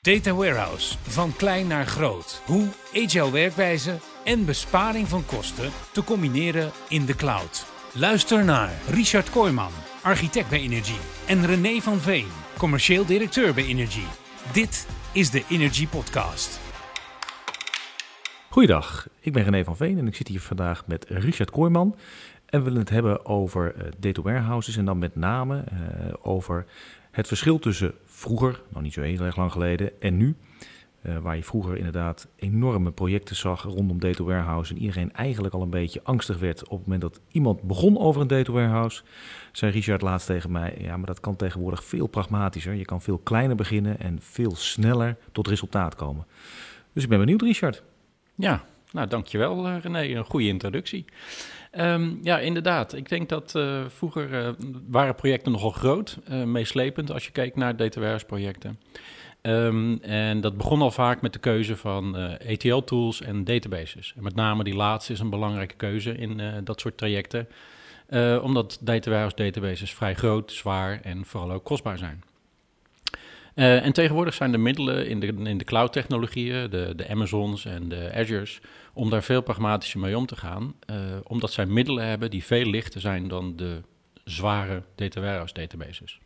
Data Warehouse, van klein naar groot. Hoe agile werkwijze en besparing van kosten te combineren in de cloud. Luister naar Richard Kooijman, architect bij Energy. En René van Veen, commercieel directeur bij Energy. Dit is de Energy Podcast. Goeiedag, ik ben René van Veen en ik zit hier vandaag met Richard Kooijman. En we willen het hebben over uh, data warehouses en dan met name uh, over het verschil tussen vroeger, nog niet zo heel erg lang geleden, en nu. Uh, waar je vroeger inderdaad enorme projecten zag rondom data warehouse en iedereen eigenlijk al een beetje angstig werd op het moment dat iemand begon over een data warehouse, zei Richard laatst tegen mij, ja, maar dat kan tegenwoordig veel pragmatischer. Je kan veel kleiner beginnen en veel sneller tot resultaat komen. Dus ik ben benieuwd, Richard. Ja, nou dankjewel René, een goede introductie. Um, ja, inderdaad. Ik denk dat uh, vroeger uh, waren projecten nogal groot, uh, meeslepend als je kijkt naar data warehouse projecten. Um, en dat begon al vaak met de keuze van ETL-tools en databases. En met name die laatste is een belangrijke keuze in dat soort trajecten, omdat data warehouse databases vrij groot, zwaar en vooral ook kostbaar zijn. Uh, en tegenwoordig zijn de middelen in de, in de cloud-technologieën, de, de Amazons en de Azures, om daar veel pragmatischer mee om te gaan. Uh, omdat zij middelen hebben die veel lichter zijn dan de zware data warehouse databases.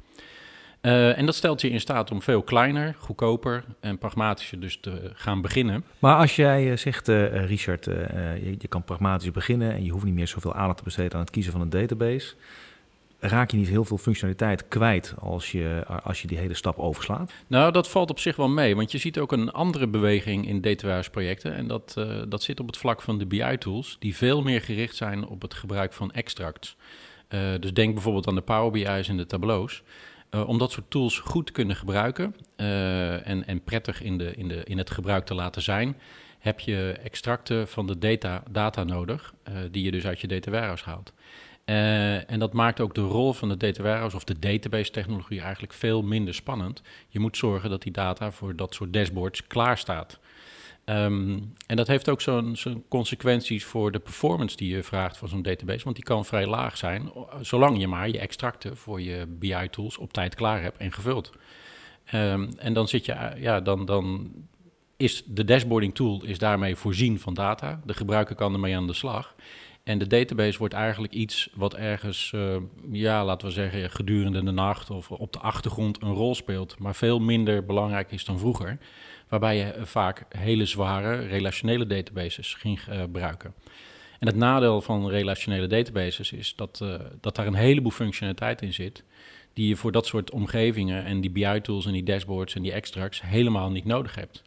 Uh, en dat stelt je in staat om veel kleiner, goedkoper en pragmatischer dus te gaan beginnen. Maar als jij zegt, Richard, je, je kan pragmatisch beginnen en je hoeft niet meer zoveel aandacht te besteden aan het kiezen van een database raak je niet heel veel functionaliteit kwijt als je, als je die hele stap overslaat? Nou, dat valt op zich wel mee, want je ziet ook een andere beweging in data projecten. En dat, uh, dat zit op het vlak van de BI-tools, die veel meer gericht zijn op het gebruik van extracts. Uh, dus denk bijvoorbeeld aan de Power BI's en de tableaus. Uh, om dat soort tools goed te kunnen gebruiken en, en prettig in, de, in, de, in het gebruik te laten zijn, heb je extracten van de data, data nodig, die je dus uit je data warehouse haalt. Uh, en dat maakt ook de rol van de data of de database technologie eigenlijk veel minder spannend. Je moet zorgen dat die data voor dat soort dashboards klaar staat. Um, en dat heeft ook zo'n zo consequenties voor de performance die je vraagt van zo'n database, want die kan vrij laag zijn, zolang je maar je extracten voor je BI-tools op tijd klaar hebt en gevuld. Um, en dan zit je, ja, dan, dan is de dashboarding tool is daarmee voorzien van data. De gebruiker kan ermee aan de slag. En de database wordt eigenlijk iets wat ergens, uh, ja, laten we zeggen, gedurende de nacht of op de achtergrond een rol speelt, maar veel minder belangrijk is dan vroeger. Waarbij je vaak hele zware relationele databases ging uh, gebruiken. En het nadeel van relationele databases is dat, dat daar een heleboel functionaliteit in zit. Die je voor dat soort omgevingen en die BI-tools en die dashboards en die extracts helemaal niet nodig hebt.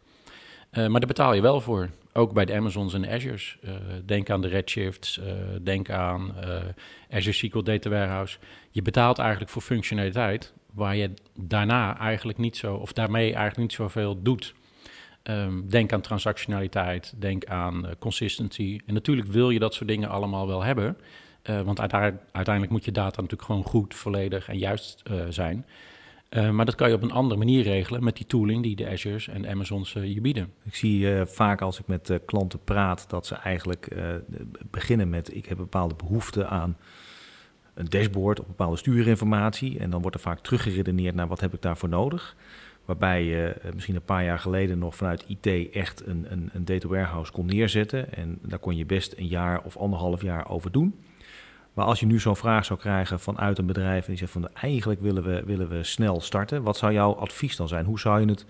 maar daar betaal je wel voor. Ook bij de Amazons en Azure's. Uh, denk aan de Redshifts, uh, denk aan uh, Azure SQL Data Warehouse. Je betaalt eigenlijk voor functionaliteit waar je daarna eigenlijk niet zo, of daarmee eigenlijk niet zoveel doet. Um, denk aan transactionaliteit, denk aan consistency. En natuurlijk wil je dat soort dingen allemaal wel hebben. want uiteindelijk moet je data natuurlijk gewoon goed, volledig en juist zijn. Uh, maar dat kan je op een andere manier regelen met die tooling die de Azure's en Amazons uh, je bieden. Ik zie uh, vaak als ik met klanten praat dat ze eigenlijk beginnen met ik heb bepaalde behoefte aan een dashboard of bepaalde stuurinformatie. En dan wordt er vaak teruggeredeneerd naar wat heb ik daarvoor nodig. Waarbij je misschien een paar jaar geleden nog vanuit IT echt een, een, een data warehouse kon neerzetten. En daar kon je best een jaar of anderhalf jaar over doen. Maar als je nu zo'n vraag zou krijgen vanuit een bedrijf en die zegt van eigenlijk willen we, willen we snel starten, wat zou jouw advies dan zijn? Hoe zou je het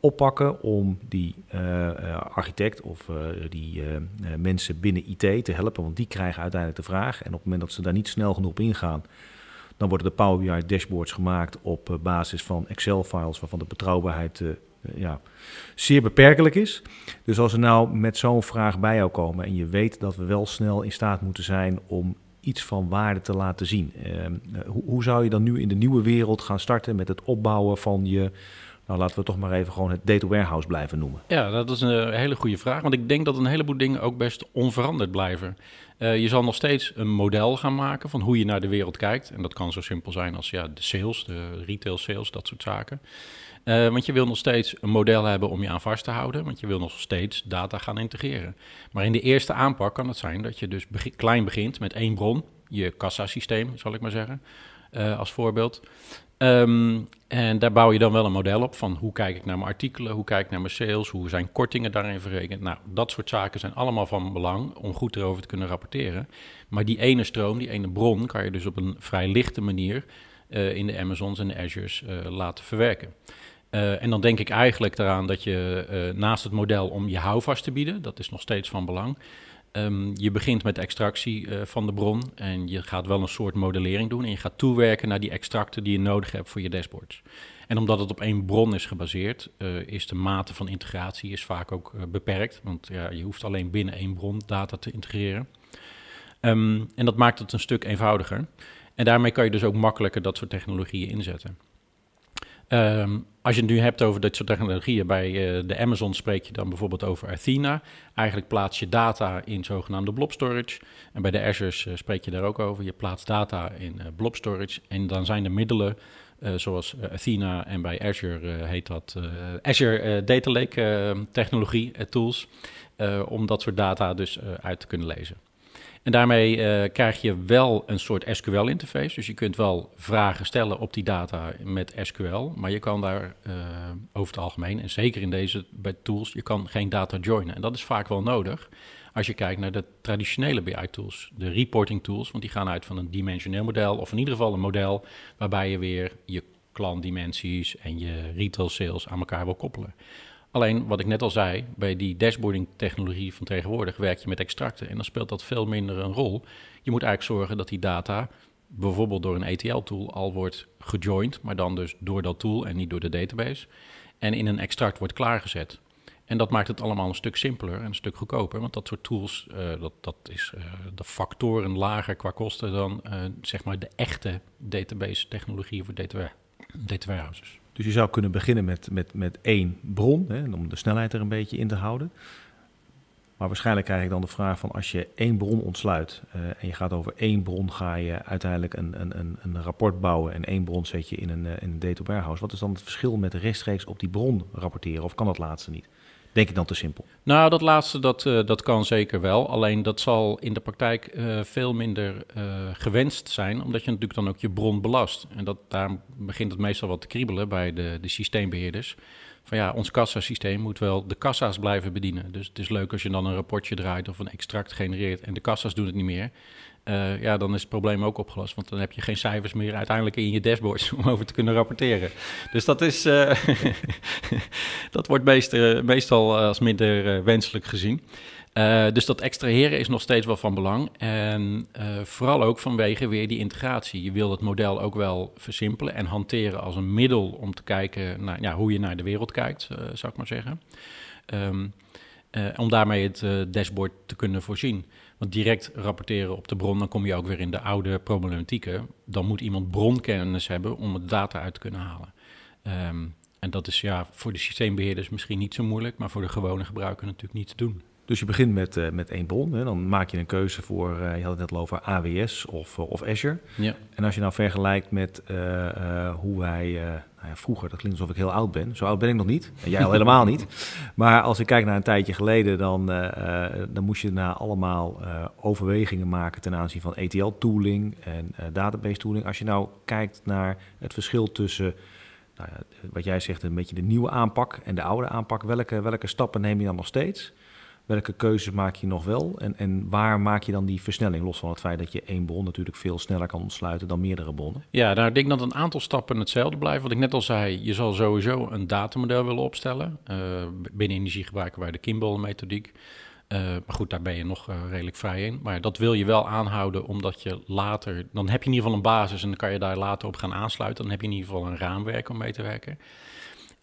oppakken om die uh, architect of uh, die mensen binnen IT te helpen? Want die krijgen uiteindelijk de vraag. En op het moment dat ze daar niet snel genoeg op ingaan, dan worden de Power BI dashboards gemaakt op basis van Excel-files waarvan de betrouwbaarheid ja, zeer beperkelijk is. Dus als er nou met zo'n vraag bij jou komen en je weet dat we wel snel in staat moeten zijn om iets van waarde te laten zien. Ehm, hoe, hoe, zou je dan nu in de nieuwe wereld gaan starten met het opbouwen van je, nou laten we toch maar even gewoon het data warehouse blijven noemen? Ja, dat is een hele goede vraag, want ik denk dat een heleboel dingen ook best onveranderd blijven. Uh, je zal nog steeds een model gaan maken van hoe je naar de wereld kijkt. En dat kan zo simpel zijn als ja, de sales, de retail sales, dat soort zaken. Uh, want je wil nog steeds een model hebben om je aan vast te houden, want je wil nog steeds data gaan integreren. Maar in de eerste aanpak kan het zijn dat je dus klein begint met één bron, je kassasysteem, zal ik maar zeggen, uh, als voorbeeld. Ehm, en daar bouw je dan wel een model op van hoe kijk ik naar mijn artikelen, hoe kijk ik naar mijn sales, hoe zijn kortingen daarin verrekend. Nou, dat soort zaken zijn allemaal van belang om goed erover te kunnen rapporteren. Maar die ene stroom, die ene bron, kan je dus op een vrij lichte manier in de Amazons en de Azures uh, laten verwerken. Uh, en dan denk ik eigenlijk eraan dat je naast het model om je houvast te bieden, dat is nog steeds van belang, Um, je begint met extractie van de bron en je gaat wel een soort modellering doen en je gaat toewerken naar die extracten die je nodig hebt voor je dashboards. En omdat het op één bron is gebaseerd, is de mate van integratie is vaak ook beperkt, want ja, je hoeft alleen binnen één bron data te integreren. Um, en dat maakt het een stuk eenvoudiger. En daarmee kan je dus ook makkelijker dat soort technologieën inzetten. Um, als je het nu hebt over dit soort technologieën, bij uh, de Amazon spreek je dan bijvoorbeeld over Athena. Eigenlijk plaats je data in zogenaamde blob storage. En bij de Azure uh, spreek je daar ook over. Je plaatst data in uh, blob storage. En dan zijn er middelen zoals Athena en bij Azure heet dat Azure Data Lake technologie, tools. om dat soort data dus uit te kunnen lezen. En daarmee uh, krijg je wel een soort SQL-interface. Dus je kunt wel vragen stellen op die data met SQL. Maar je kan daar uh, over het algemeen, en zeker in deze bij tools, je kan geen data joinen. En dat is vaak wel nodig als je kijkt naar de traditionele BI-tools, de reporting tools. Want die gaan uit van een dimensioneel model, of in ieder geval een model waarbij je weer je klantdimensies en je retail sales aan elkaar wil koppelen. Alleen wat ik net al zei, bij die dashboarding technologie van tegenwoordig werk je met extracten en dan speelt dat veel minder een rol. Je moet eigenlijk zorgen dat die data bijvoorbeeld door een ETL-tool al wordt gejoined, maar dan dus door dat tool en niet door de database. En in een extract wordt klaargezet. En dat maakt het allemaal een stuk simpeler en een stuk goedkoper. Want dat soort tools, uh, dat, dat is uh, de factoren lager qua kosten dan uh, zeg maar de echte database technologie voor data warehouses. Dus je zou kunnen beginnen met, met, met één bron, hè, om de snelheid er een beetje in te houden. Maar waarschijnlijk krijg ik dan de vraag van als je één bron ontsluit uh, en je gaat over één bron, ga je uiteindelijk een, een, een, een rapport bouwen en één bron zet je in een, uh, in een data warehouse. Wat is dan het verschil met rechtstreeks op die bron rapporteren of kan dat laatste niet? Denk ik dan te simpel? Nou, dat laatste dat, uh, dat kan zeker wel. Alleen dat zal in de praktijk uh, veel minder uh, gewenst zijn, omdat je natuurlijk dan ook je bron belast. En dat, daar begint het meestal wat te kriebelen bij de, de systeembeheerders. Van ja, ons kassasysteem moet wel de kassa's blijven bedienen. Dus het is leuk als je dan een rapportje draait of een extract genereert en de kassa's doen het niet meer. Uh, ja, dan is het probleem ook opgelost. Want dan heb je geen cijfers meer uiteindelijk in je dashboards om over te kunnen rapporteren. Dus dat is. Uh, dat wordt meest, uh, meestal als minder wenselijk gezien. dus dat extraheren is nog steeds wel van belang. En vooral ook vanwege weer die integratie. Je wil het model ook wel versimpelen en hanteren als een middel om te kijken naar ja, hoe je naar de wereld kijkt, zou ik maar zeggen. Um, om daarmee het dashboard te kunnen voorzien. Want direct rapporteren op de bron, dan kom je ook weer in de oude problematieken. Dan moet iemand bronkennis hebben om het data uit te kunnen halen. Um, en dat is ja, voor de systeembeheerders misschien niet zo moeilijk, maar voor de gewone gebruiker natuurlijk niet te doen. Dus je begint met, uh, met één bron. Hè. Dan maak je een keuze voor, uh, je had het net al over AWS of, uh, of Azure. Ja. En als je nou vergelijkt met hoe wij, nou ja, vroeger, dat klinkt alsof ik heel oud ben. Zo oud ben ik nog niet. En jij al helemaal niet. Maar als ik kijk naar een tijdje geleden, dan, dan moest je na allemaal overwegingen maken ten aanzien van ETL-tooling en database-tooling. Als je nou kijkt naar het verschil tussen nou ja, wat jij zegt, een beetje de nieuwe aanpak en de oude aanpak. Welke, welke stappen neem je dan nog steeds? Welke keuzes maak je nog wel? En, en waar maak je dan die versnelling? Los van het feit dat je één bron natuurlijk veel sneller kan ontsluiten dan meerdere bronnen. Ja, nou, ik denk dat een aantal stappen hetzelfde blijven. Wat ik net al zei, je zal sowieso een datamodel willen opstellen. Uh, binnen energie gebruiken wij de Kimball-methodiek. Uh, maar goed, daar ben je nog uh, redelijk vrij in. Maar dat wil je wel aanhouden, omdat je later... Dan heb je in ieder geval een basis en dan kan je daar later op gaan aansluiten. Dan heb je in ieder geval een raamwerk om mee te werken.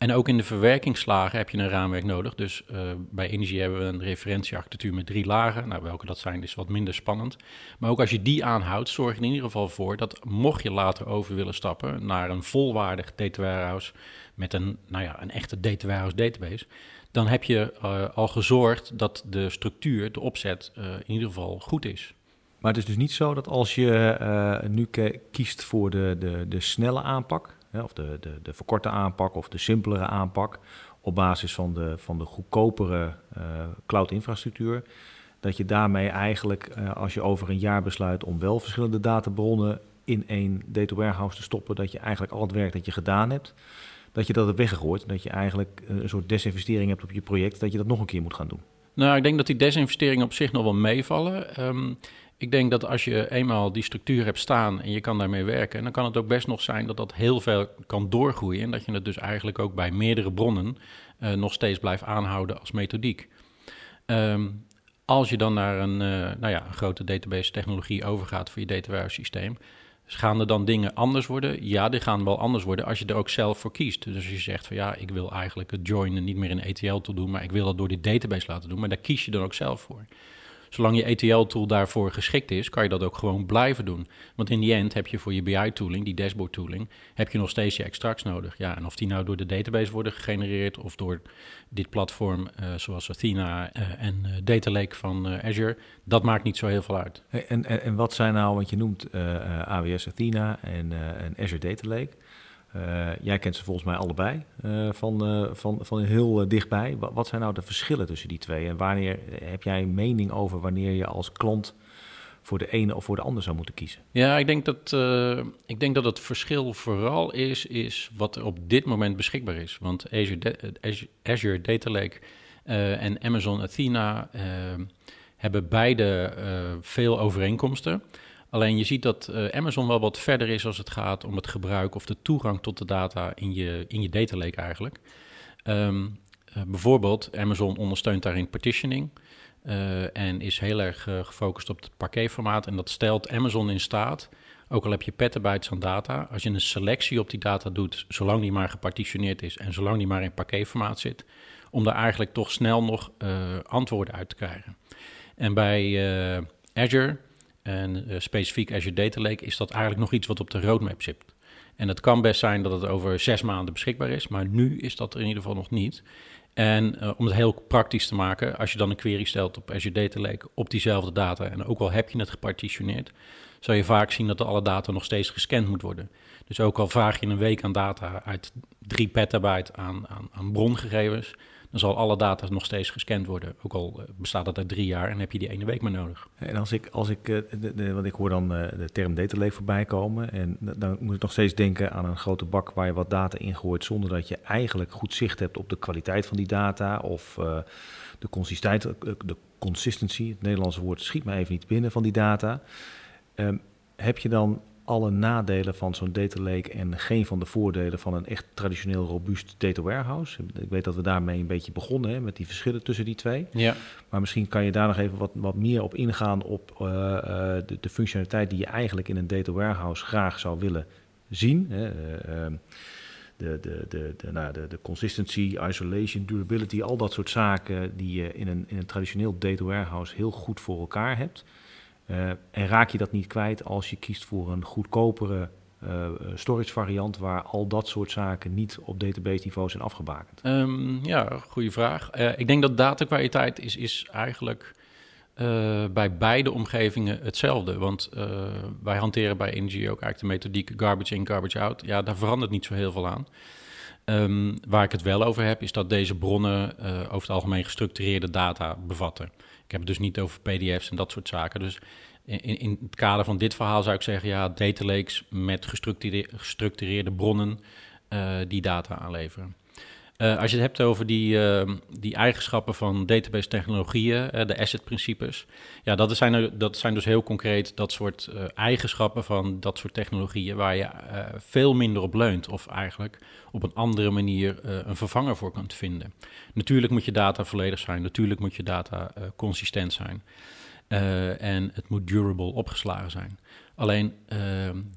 En ook in de verwerkingslagen heb je een raamwerk nodig. Dus uh, bij energie hebben we een referentiearchitectuur met drie lagen. Nou, welke dat zijn is wat minder spannend. Maar ook als je die aanhoudt, zorg je er in ieder geval voor dat mocht je later over willen stappen naar een volwaardig data warehouse met een, nou ja, een echte data warehouse database, dan heb je uh, al gezorgd dat de structuur, de opzet, uh, in ieder geval goed is. Maar het is dus niet zo dat als je nu kiest voor de, de, de snelle aanpak, of de, de, de verkorte aanpak of de simpelere aanpak, op basis van de, van de goedkopere cloud-infrastructuur, dat je daarmee eigenlijk, als je over een jaar besluit om wel verschillende databronnen in één data warehouse te stoppen, dat je eigenlijk al het werk dat je gedaan hebt, dat je dat hebt weggegooid. Dat je eigenlijk een soort desinvestering hebt op je project, dat je dat nog een keer moet gaan doen. Nou, ik denk dat die desinvesteringen op zich nog wel meevallen. Ehm, ik denk dat als je eenmaal die structuur hebt staan en je kan daarmee werken, dan kan het ook best nog zijn dat dat heel veel kan doorgroeien. En dat je het dus eigenlijk ook bij meerdere bronnen uh, nog steeds blijft aanhouden als methodiek. Um, als je dan naar een, uh, nou ja, een grote database technologie overgaat voor je data warehouse systeem, gaan er dan dingen anders worden? Ja, die gaan wel anders worden als je er ook zelf voor kiest. Dus als je zegt van ja, ik wil eigenlijk het joinen niet meer in ETL te doen, maar ik wil dat door die database laten doen, maar daar kies je dan ook zelf voor zolang je ETL-tool daarvoor geschikt is, kan je dat ook gewoon blijven doen. Want in die end heb je voor je BI-tooling, die dashboard-tooling, heb je nog steeds je extracts nodig. Ja, en of die nou door de database worden gegenereerd of door dit platform uh, zoals Athena uh, en uh, Data Lake van Azure, dat maakt niet zo heel veel uit. En, en, en, wat zijn nou, want je noemt AWS Athena en, en Azure Data Lake. Uh, jij kent ze volgens mij allebei uh, van, uh, van, van heel dichtbij. Wat, zijn nou de verschillen tussen die twee? En wanneer heb jij een mening over wanneer je als klant voor de ene of voor de ander zou moeten kiezen? Ja, ik denk dat, ik denk dat het verschil vooral is, is wat er op dit moment beschikbaar is. Want Azure, Azure, Azure Data Lake en Amazon Athena hebben beide veel overeenkomsten. Alleen je ziet dat uh, Amazon wel wat verder is als het gaat om het gebruik of de toegang tot de data in je, in je data lake eigenlijk. Um, uh, bijvoorbeeld, Amazon ondersteunt daarin partitioning uh, en is heel erg gefocust op het parquetformaat. En dat stelt Amazon in staat, ook al heb je petabytes aan data, als je een selectie op die data doet, zolang die maar gepartitioneerd is en zolang die maar in parquetformaat zit, om daar eigenlijk toch snel nog antwoorden uit te krijgen. En bij Azure en uh, specifiek Azure Data Lake is dat eigenlijk nog iets wat op de roadmap zit. En het kan best zijn dat het over zes maanden beschikbaar is, maar nu is dat er in ieder geval nog niet. En uh, om het heel praktisch te maken, als je dan een query stelt op Azure Data Lake op diezelfde data, en ook al heb je het gepartitioneerd, zal je vaak zien dat alle data nog steeds gescand moet worden. Dus ook al vraag je een week aan data uit 3 petabyte aan, aan, aan brongegevens, dan zal alle data nog steeds gescand worden. Ook al eh, bestaat dat uit drie jaar en heb je die ene week maar nodig. En als ik, als ik eh, want ik hoor dan eh, de term data lake voorbij komen. En dan moet ik nog steeds denken aan een grote bak waar je wat data in gooit. zonder dat je eigenlijk goed zicht hebt op de kwaliteit van die data. of de consistentiteit, de consistency, het Nederlandse woord schiet me even niet binnen van die data. Um, heb je dan alle nadelen van zo'n data lake en geen van de voordelen van een echt traditioneel robuust data warehouse. Ik weet dat we daarmee een beetje begonnen hè, met die verschillen tussen die twee. Ja. Maar misschien kan je daar nog even wat, wat meer op ingaan op uh, uh, de, de, functionaliteit die je eigenlijk in een data warehouse graag zou willen zien. Hè. Uh, de, de, de, de, nou, de, de consistency, isolation, durability, al dat soort zaken die je in een, in een traditioneel data warehouse heel goed voor elkaar hebt. Uh, en raak je dat niet kwijt als je kiest voor een goedkopere uh, storage variant waar al dat soort zaken niet op database niveau zijn afgebakend? Um, ja, goede vraag. Uh, ik denk dat datakwaliteit is, is eigenlijk bij beide omgevingen hetzelfde. Want wij hanteren bij Energy ook eigenlijk de methodiek garbage in, garbage out. Ja, daar verandert niet zo heel veel aan. Um, waar ik het wel over heb, is dat deze bronnen over het algemeen gestructureerde data bevatten. Ik heb het dus niet over PDF's en dat soort zaken. Dus in, in het kader van dit verhaal zou ik zeggen, ja, data lakes met gestructureerde, bronnen uh, die data aanleveren. Uh, als je het hebt over die, uh, die eigenschappen van database technologieën, de asset-principes, ja, dat zijn, dat zijn dus heel concreet dat soort eigenschappen van dat soort technologieën waar je veel minder op leunt of eigenlijk op een andere manier een vervanger voor kunt vinden. Natuurlijk moet je data volledig zijn, natuurlijk moet je data consistent zijn. Uh, en het moet durable opgeslagen zijn. Alleen uh,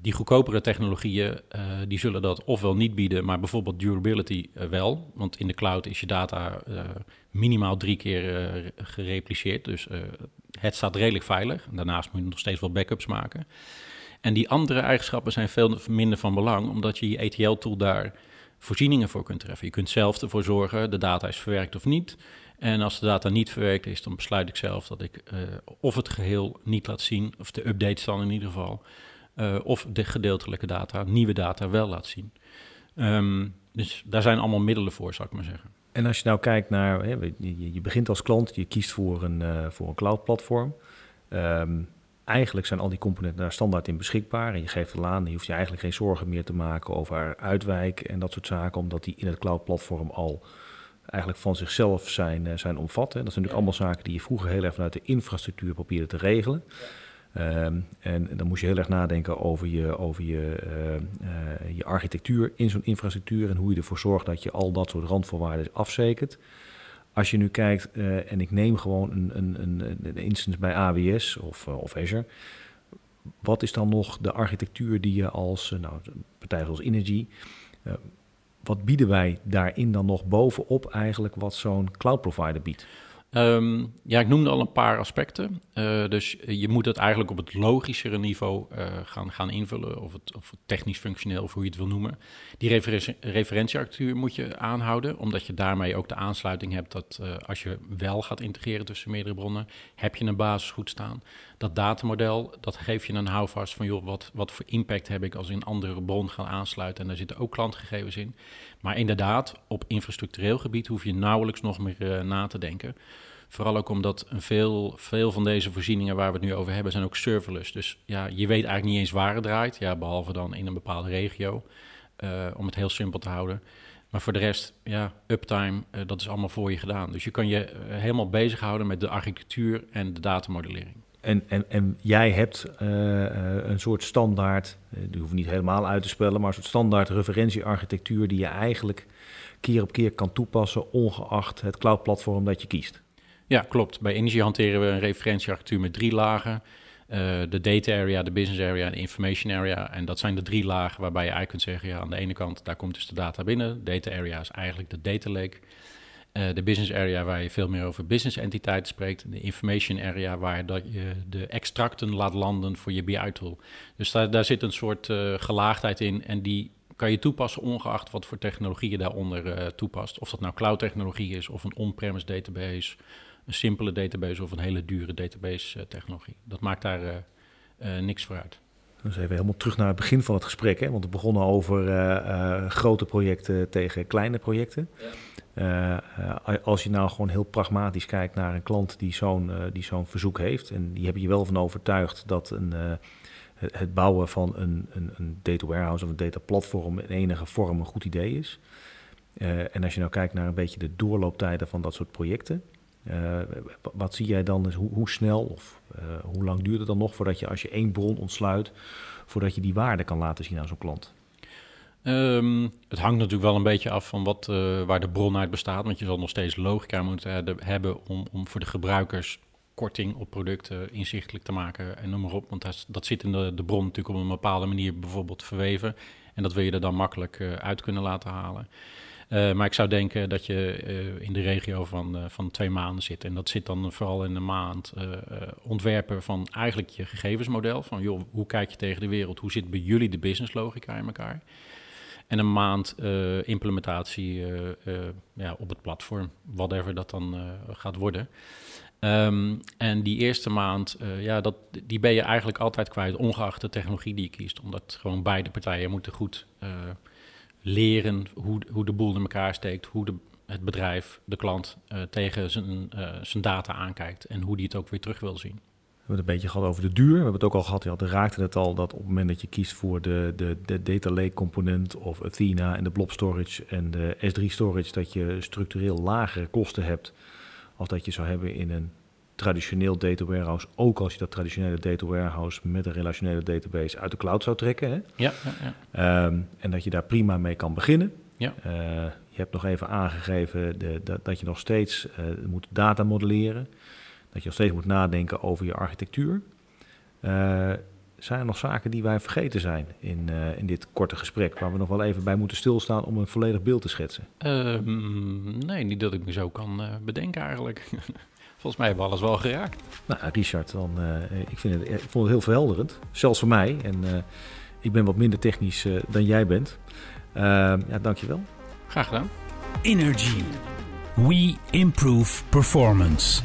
die goedkopere technologieën, uh, die zullen dat ofwel niet bieden, maar bijvoorbeeld durability wel. Want in de cloud is je data minimaal drie keer gerepliceerd. Dus het staat redelijk veilig. Daarnaast moet je nog steeds wel backups maken. En die andere eigenschappen zijn veel minder van belang, omdat je je ETL-tool daar voorzieningen voor kunt treffen. Je kunt zelf ervoor zorgen, de data is verwerkt of niet. En als de data niet verwerkt is, dan besluit ik zelf dat ik uh, of het geheel niet laat zien, of de updates dan in ieder geval, uh, of de gedeeltelijke data, nieuwe data wel laat zien. Um, dus daar zijn allemaal middelen voor, zou ik maar zeggen. En als je nou kijkt naar, je, begint als klant, je kiest voor een, uh, voor een cloud platform. Um, eigenlijk zijn al die componenten daar standaard in beschikbaar. En je geeft het aan, je hoeft je eigenlijk geen zorgen meer te maken over uitwijk en dat soort zaken, omdat die in het cloud-platform al eigenlijk van zichzelf zijn, uh, zijn omvat. Hè. Dat zijn natuurlijk allemaal zaken die je vroeger heel erg vanuit de infrastructuur probeerde te regelen. Um, en dan moest je heel erg nadenken over je, over je, uh, uh, je architectuur in zo'n infrastructuur en hoe je ervoor zorgt dat je al dat soort randvoorwaarden afzekert. Als je nu kijkt, uh, en ik neem gewoon een, een, een, een instance bij AWS of, of Azure, wat is dan nog de architectuur die je als nou, partij zoals Energy, wat bieden wij daarin dan nog bovenop eigenlijk wat zo'n cloud provider biedt? Um, ja, ik noemde al een paar aspecten. Uh, dus je moet het eigenlijk op het logischere niveau uh, gaan, gaan invullen, of het, of technisch functioneel, of hoe je het wil noemen. Die referentie, referentiearchitectuur moet je aanhouden, omdat je daarmee ook de aansluiting hebt dat uh, als je wel gaat integreren tussen meerdere bronnen, heb je een basis goed staan. Dat datamodel, dat geeft je een houvast van, joh, wat, wat voor impact heb ik als ik een andere bron ga aansluiten. En daar zitten ook klantgegevens in. Maar inderdaad, op infrastructureel gebied hoef je nauwelijks nog meer na te denken. Vooral ook omdat veel, veel van deze voorzieningen waar we het nu over hebben, zijn ook serverless. Dus ja, je weet eigenlijk niet eens waar het draait, ja, behalve dan in een bepaalde regio, uh, om het heel simpel te houden. Maar voor de rest, ja, uptime, uh, dat is allemaal voor je gedaan. Dus je kan je helemaal bezighouden met de architectuur en de datamodellering. En, en, en jij hebt een soort standaard, die hoeft niet helemaal uit te spellen, maar een soort standaard referentiearchitectuur die je eigenlijk keer op keer kan toepassen, ongeacht het cloud-platform dat je kiest. Ja, klopt. Bij Energy hanteren we een referentiearchitectuur met drie lagen. De data area, de business area en de information area. En dat zijn de drie lagen waarbij je eigenlijk kunt zeggen... ja, aan de ene kant, daar komt dus de data binnen. Data area is eigenlijk de data lake. Uh, de business area waar je veel meer over business entiteiten spreekt. De information area waar dat je de extracten laat landen voor je BI-tool. Dus daar, daar zit een soort uh, gelaagdheid in en die kan je toepassen ongeacht wat voor technologie je daaronder toepast. Of dat nou cloud technologie is of een on-premise database een simpele database of een hele dure database technologie. Dat maakt daar uh, uh, niks voor uit. Dus even helemaal terug naar het begin van het gesprek. Hè? Want we begonnen over uh, grote projecten tegen kleine projecten. Ja. Als je nou gewoon heel pragmatisch kijkt naar een klant die zo'n die zo'n verzoek heeft... en die hebben je wel van overtuigd dat een, het, bouwen van een, een, een, data warehouse of een data platform... in enige vorm een goed idee is. en als je nou kijkt naar een beetje de doorlooptijden van dat soort projecten... Wat zie jij dan, dus hoe, hoe, snel of hoe lang duurt het dan nog voordat je als je één bron ontsluit, voordat je die waarde kan laten zien aan zo'n klant? Um, het hangt natuurlijk wel een beetje af van wat, uh, waar de bron uit bestaat, want je zal nog steeds logica moeten hebben om, om voor de gebruikers korting op producten inzichtelijk te maken en noem maar op. Want dat, zit in de, de bron natuurlijk op een bepaalde manier bijvoorbeeld verweven en dat wil je er dan makkelijk uit kunnen laten halen. Uh, maar ik zou denken dat je in de regio van, van twee maanden zit. En dat zit dan vooral in een maand ontwerpen van eigenlijk je gegevensmodel. Van joh, hoe kijk je tegen de wereld? Hoe zit bij jullie de businesslogica in elkaar? En een maand implementatie ja, op het platform, whatever dat dan gaat worden. Um, en die eerste maand, ja, dat, die ben je eigenlijk altijd kwijt, ongeacht de technologie die je kiest. Omdat gewoon beide partijen moeten goed leren hoe, hoe de boel in elkaar steekt, hoe de, het bedrijf, de klant, tegen zijn, zijn data aankijkt en hoe die het ook weer terug wil zien. We hebben het een beetje gehad over de duur. We hebben het ook al gehad, je raakte het al, dat op het moment dat je kiest voor de, de, de data lake component of Athena en de blob storage en de S3 storage, dat je structureel lagere kosten hebt als dat je zou hebben in een traditioneel data warehouse, ook als je dat traditionele data warehouse met een relationele database uit de cloud zou trekken. Hè? Ja, ja, ja. Um, en dat je daar prima mee kan beginnen. Ja. Uh, je hebt nog even aangegeven de, dat, dat je nog steeds uh, moet data modelleren. Dat je nog steeds moet nadenken over je architectuur. Uh, zijn er nog zaken die wij vergeten zijn in, in dit korte gesprek, waar we nog wel even bij moeten stilstaan om een volledig beeld te schetsen? Um, nee, niet dat ik me zo kan bedenken eigenlijk. Volgens mij hebben we alles wel geraakt. Nou, Richard, dan, uh, ik, vind het, ik vond het heel verhelderend. Zelfs voor mij. En uh, ik ben wat minder technisch uh, dan jij bent. ja, dankjewel. Graag gedaan. Energy. We improve performance.